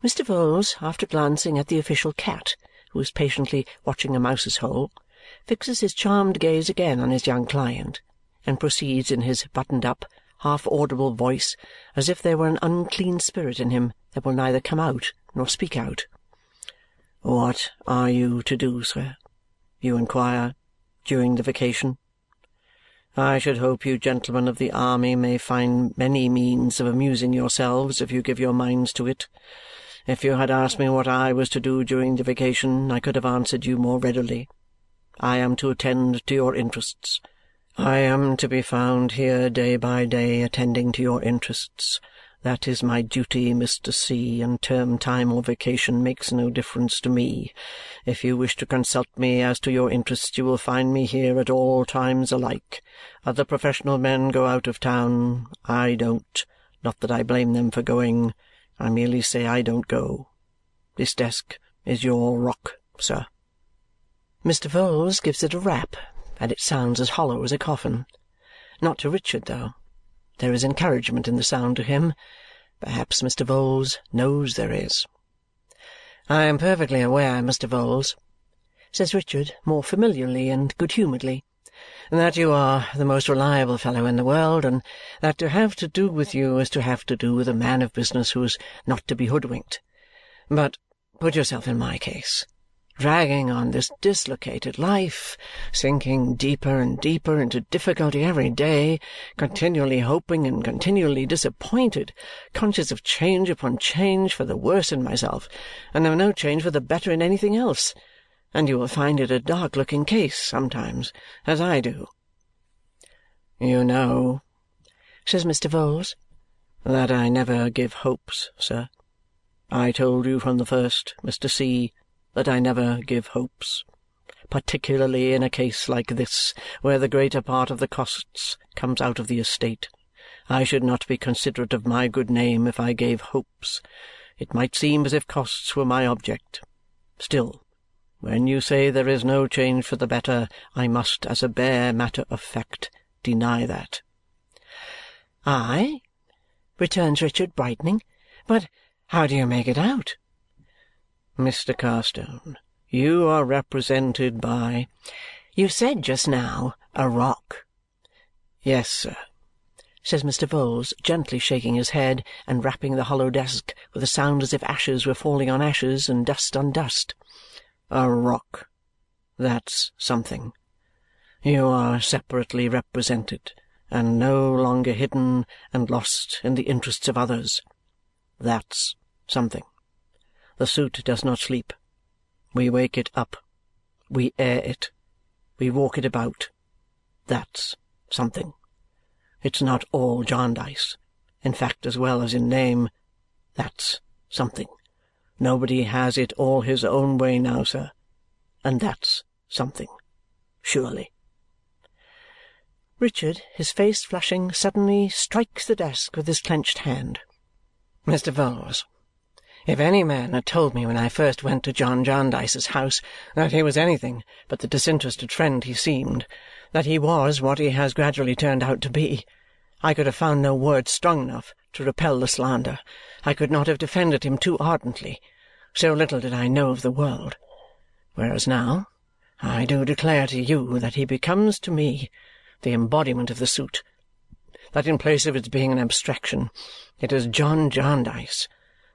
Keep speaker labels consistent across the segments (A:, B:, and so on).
A: Mr. Vholes, after glancing at the official cat, who is patiently watching a mouse's hole, fixes his charmed gaze again on his young client and proceeds in his buttoned-up, half-audible voice as if there were an unclean spirit in him that will neither come out nor speak out. "What are you to do, sir, you inquire, during the vacation? I should hope you gentlemen of the army may find many means of amusing yourselves if you give your minds to it. If you had asked me what I was to do during the vacation, I could have answered you more readily. I am to attend to your interests. I am to be found here day by day attending to your interests. That is my duty, Mr. C., and term time or vacation makes no difference to me. If you wish to consult me as to your interests, you will find me here at all times alike. Other professional men go out of town. I don't. Not that I blame them for going. I merely say I don't go. This desk is your rock, sir. Mr. Vholes gives it a rap, and it sounds as hollow as a coffin. Not to Richard, though. There is encouragement in the sound to him. Perhaps Mr. Vholes knows there is. "I am perfectly aware, Mr. Vholes," says Richard more familiarly and good-humouredly, "that you are the most reliable fellow in the world and that to have to do with you is to have to do with a man of business who is not to be hoodwinked. But put yourself in my case dragging on this dislocated life, sinking deeper and deeper into difficulty every day, continually hoping and continually disappointed, conscious of change upon change for the worse in myself, and of no change for the better in anything else. And you will find it a dark-looking case sometimes, as I do." "You know," says Mr. Vholes, "that I never give hopes, sir. I told you from the first, Mr. C that I never give hopes, particularly in a case like this, where the greater part of the costs comes out of the estate. I should not be considerate of my good name if I gave hopes. It might seem as if costs were my object. Still, when you say there is no change for the better, I must, as a bare matter of fact, deny that." "Aye?" returns Richard, brightening. "But how do you make it out?
B: Mr. Carstone, you are represented by
A: "You said just now a rock."
B: "Yes, sir,"
A: says Mr. Vholes, gently shaking his head and rapping the hollow desk with a sound as if ashes were falling on ashes and dust on dust.
B: "A rock. That's something. You are separately represented, and no longer hidden and lost in the interests of others. That's something. The suit does not sleep. We wake it up. We air it. We walk it about. That's something. It's not all Jarndyce. In fact as well as in name, that's something. Nobody has it all his own way now, sir, and that's something, surely.
A: Richard, his face flushing, suddenly strikes the desk with his clenched hand.
B: Mr. Vholes, if any man had told me when I first went to John Jarndyce's house that he was anything but the disinterested friend he seemed, that he was what he has gradually turned out to be, I could have found no words strong enough to repel the slander. I could not have defended him too ardently. So little did I know of the world. Whereas now, I do declare to you that he becomes to me the embodiment of the suit. That in place of its being an abstraction, it is John Jarndyce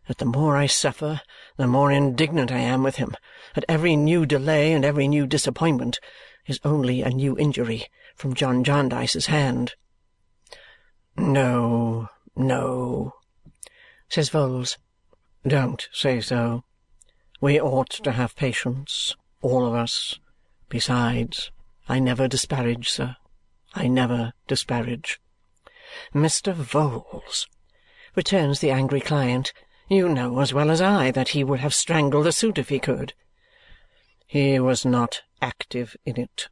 B: that the more I suffer, the more indignant I am with him, that every new delay and every new disappointment is only a new injury from John Jarndyce's hand."
A: "No, no," says Vholes.
B: "Don't say so. We ought to have patience, all of us. Besides, I never disparage, sir. I never disparage."
A: "Mr. Vholes," returns the angry client. You know as well as I that he would have strangled the suit if he could."
B: "He was not active in it,"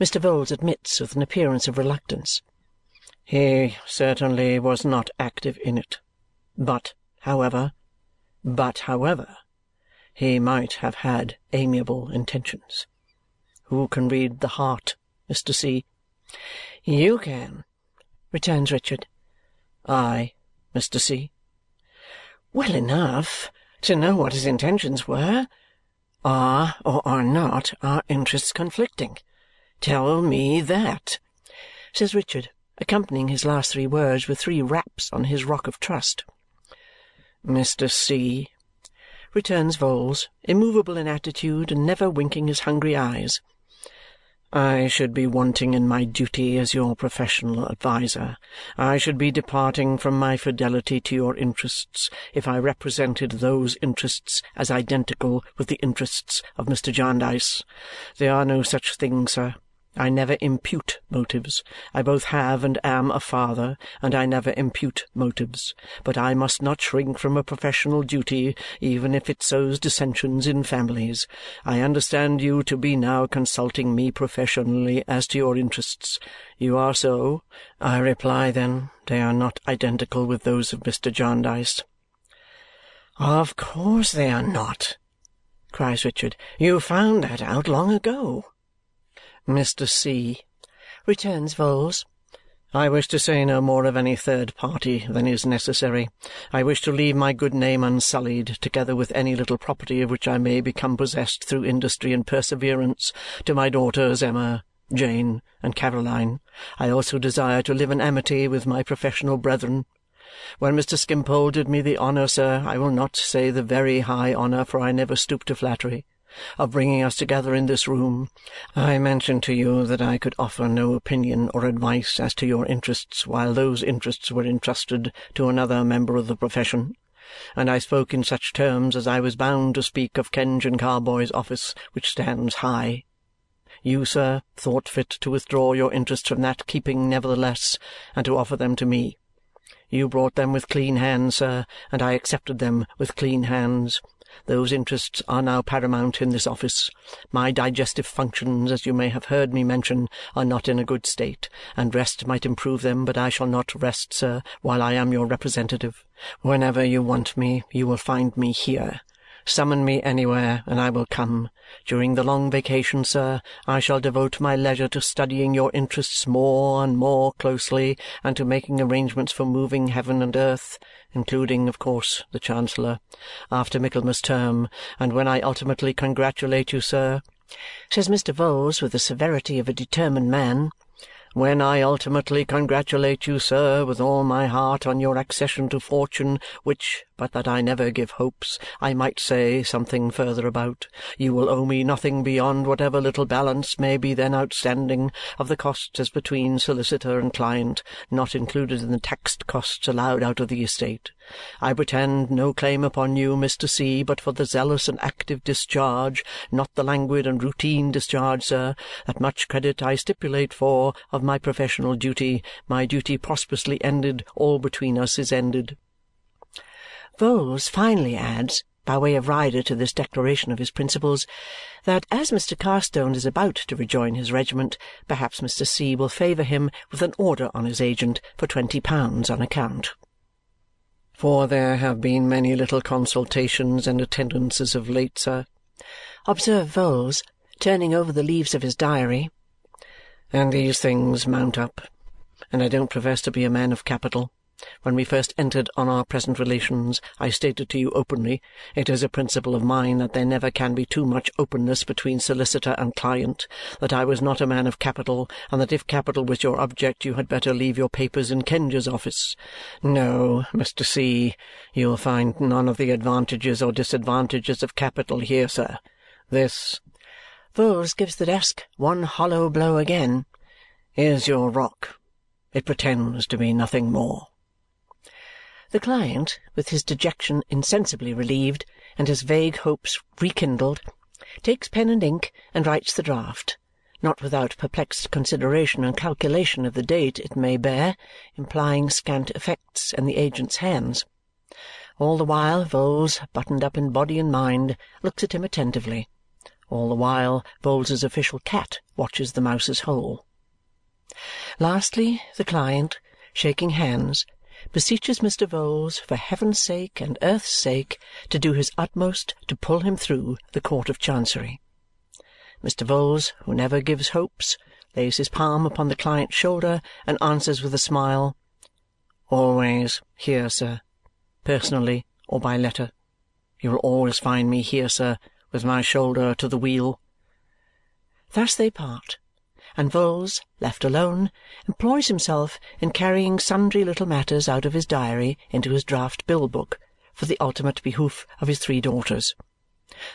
A: Mr. Vholes admits with an appearance of reluctance.
B: "He certainly was not active in it. But, however but, however, he might have had amiable intentions. Who can read the heart, Mr. C.?"
A: "You can," returns Richard.
B: "I, Mr. C.?"
A: Well enough.
B: to know what his intentions were. Are or are not our interests conflicting? Tell me that, says Richard, accompanying his last three words with three raps on his rock of trust. Mr. C., returns Vholes, immovable in attitude and never winking his hungry eyes, I should be wanting in my duty as your professional adviser. I should be departing from my fidelity to your interests if I represented those interests as identical with the interests of Mr. Jarndyce. There are no such things, sir. I never impute motives. I both have and am a father, and I never impute motives. But I must not shrink from a professional duty, even if it sows dissensions in families. I understand you to be now consulting me professionally as to your interests. You are so. I reply, then, they are not identical with those of Mr. Jarndyce.
A: Of course they are not, cries Richard. You found that out long ago.
B: Mr. C., returns Vholes, I wish to say no more of any third party than is necessary. I wish to leave my good name unsullied, together with any little property of which I may become possessed through industry and perseverance, to my daughters Emma, Jane, and Caroline. I also desire to live in amity with my professional brethren. When Mr. Skimpole did me the honour, sir, I will not say the very high honour, for I never stoop to flattery, of bringing us together in this room, I mentioned to you that I could offer no opinion or advice as to your interests while those interests were entrusted to another member of the profession, and I spoke in such terms as I was bound to speak of Kenge and Carboy's office, which stands high. You, sir, thought fit to withdraw your interests from that keeping nevertheless and to offer them to me. You brought them with clean hands, sir, and I accepted them with clean hands. Those interests are now paramount in this office. My digestive functions, as you may have heard me mention, are not in a good state, and rest might improve them, but I shall not rest, sir, while I am your representative. Whenever you want me, you will find me here. Summon me anywhere, and I will come. During the long vacation, sir, I shall devote my leisure to studying your interests more and more closely and to making arrangements for moving heaven and earth, including, of course, the Chancellor, after Michaelmas term, and when I ultimately congratulate you, sir, says Mr. Vholes with the severity of a determined man, when I ultimately congratulate you, sir, with all my heart on your accession to fortune, which, but that I never give hopes, I might say something further about, you will owe me nothing beyond whatever little balance may be then outstanding of the costs as between solicitor and client, not included in the taxed costs allowed out of the estate. I pretend no claim upon you, Mr. C., but for the zealous and active discharge, not the languid and routine discharge, sir, that much credit I stipulate for, of my professional duty. My duty prosperously ended, all between us is ended.
A: Vholes finally adds, by way of rider to this declaration of his principles, that as Mr. Carstone is about to rejoin his regiment, perhaps Mr. C. will favour him with an order on his agent for twenty pounds on account
B: for there have been many little consultations and attendances of late, sir,"
A: observed Vholes, turning over the leaves of his diary,
B: "and these things mount up, and I don't profess to be a man of capital. When we first entered on our present relations, I stated to you openly, it is a principle of mine that there never can be too much openness between solicitor and client, that I was not a man of capital, and that if capital was your object you had better leave your papers in Kenge's office. No, Mr. C., you will find none of the advantages or disadvantages of capital here, sir. This,"
A: Vholes gives the desk one hollow blow again,
B: "is your rock. It pretends to be nothing more.
A: The client, with his dejection insensibly relieved and his vague hopes rekindled, takes pen and ink and writes the draft, not without perplexed consideration and calculation of the date it may bear, implying scant effects in the agent's hands. All the while Vholes, buttoned up in body and mind, looks at him attentively. All the while Vholes's official cat watches the mouse's hole. Lastly, the client, shaking hands, beseeches Mr. Vholes for heaven's sake and earth's sake to do his utmost to pull him through the Court of Chancery. Mr. Vholes, who never gives hopes, lays his palm upon the client's shoulder and answers with a smile, "Always here, sir, personally or by letter.
B: You will always find me here, sir, with my shoulder to the wheel."
A: Thus they part, and Vholes, left alone, employs himself in carrying sundry little matters out of his diary into his draft bill book for the ultimate behoof of his three daughters.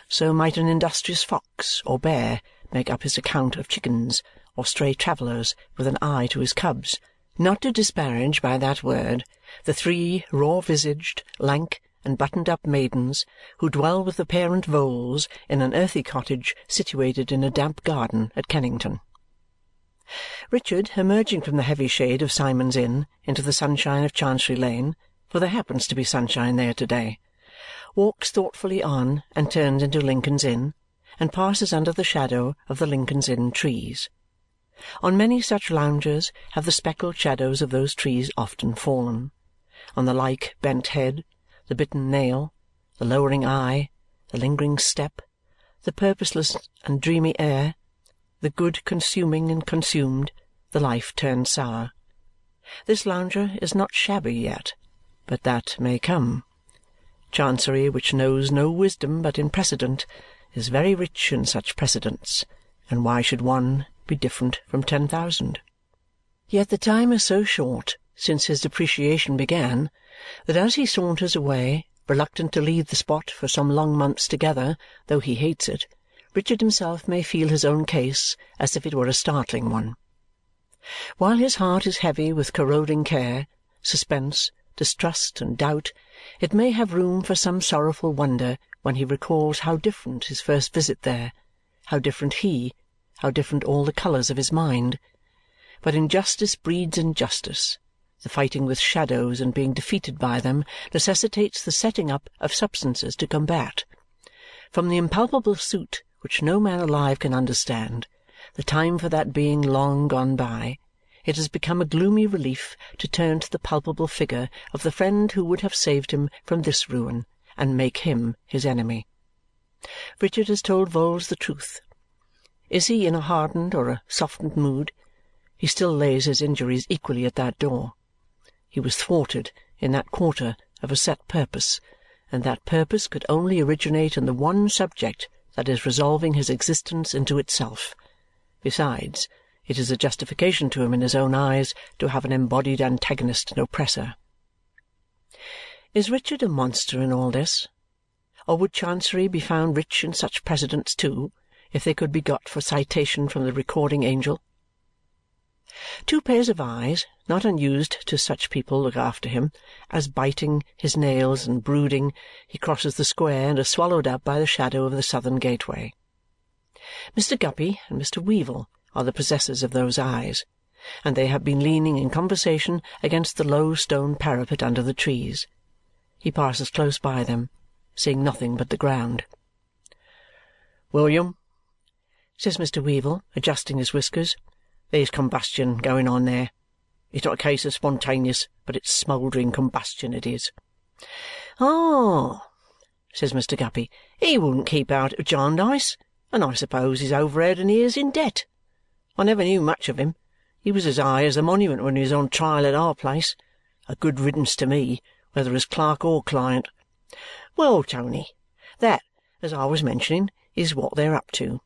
A: So might an industrious fox or bear make up his account of chickens or stray travellers with an eye to his cubs, not to disparage by that word the three raw-visaged, lank, and buttoned-up maidens who dwell with the parent Vholes in an earthy cottage situated in a damp garden at Kennington. Richard, emerging from the heavy shade of Symond's Inn into the sunshine of Chancery Lane, for there happens to be sunshine there to-day, walks thoughtfully on and turns into Lincoln's Inn and passes under the shadow of the Lincoln's Inn trees. On many such loungers have the speckled shadows of those trees often fallen. On the like bent head, the bitten nail, the lowering eye, the lingering step, the purposeless and dreamy air, the good consuming and consumed, the life turned sour. This lounger is not shabby yet, but that may come. Chancery, which knows no wisdom but in precedent, is very rich in such precedents, and why should one be different from ten thousand. Yet the time is so short since his depreciation began that as he saunters away, reluctant to leave the spot for some long months together, though he hates it, Richard himself may feel his own case as if it were a startling one. While his heart is heavy with corroding care, suspense, distrust, and doubt, it may have room for some sorrowful wonder when he recalls how different his first visit there, how different he how different all the colours of his mind! But injustice breeds injustice. The fighting with shadows and being defeated by them necessitates the setting up of substances to combat. From the impalpable suit which no man alive can understand, the time for that being long gone by, it has become a gloomy relief to turn to the palpable figure of the friend who would have saved him from this ruin and make him his enemy. Richard has told Vholes the truth is he in a hardened or a softened mood, he still lays his injuries equally at that door. He was thwarted in that quarter of a set purpose, and that purpose could only originate in the one subject that is resolving his existence into itself. Besides, it is a justification to him in his own eyes to have an embodied antagonist and oppressor. Is Richard a monster in all this? Or would Chancery be found rich in such precedents too? if they could be got for citation from the recording angel. Two pairs of eyes, not unused to such people, look after him, as biting his nails and brooding, he crosses the square and is swallowed up by the shadow of the southern gateway. Mr. Guppy and Mr. Weevle are the possessors of those eyes, and they have been leaning in conversation against the low stone parapet under the trees. He passes close by them, seeing nothing but the ground.
B: "William,"
A: says Mr. Weevle, adjusting his whiskers.
B: "There's combustion going on there. It's not a case of spontaneous, but it's smouldering combustion, it is."
A: "Ah!" says Mr. Guppy. "He wouldn't keep out of Jarndyce, and I suppose he's over head and ears in debt. I never knew much of him. He was as high as the monument when he was on trial at our place. A good riddance to me, whether as clerk or client. Well, Tony, that, as I was mentioning, is what they're up to.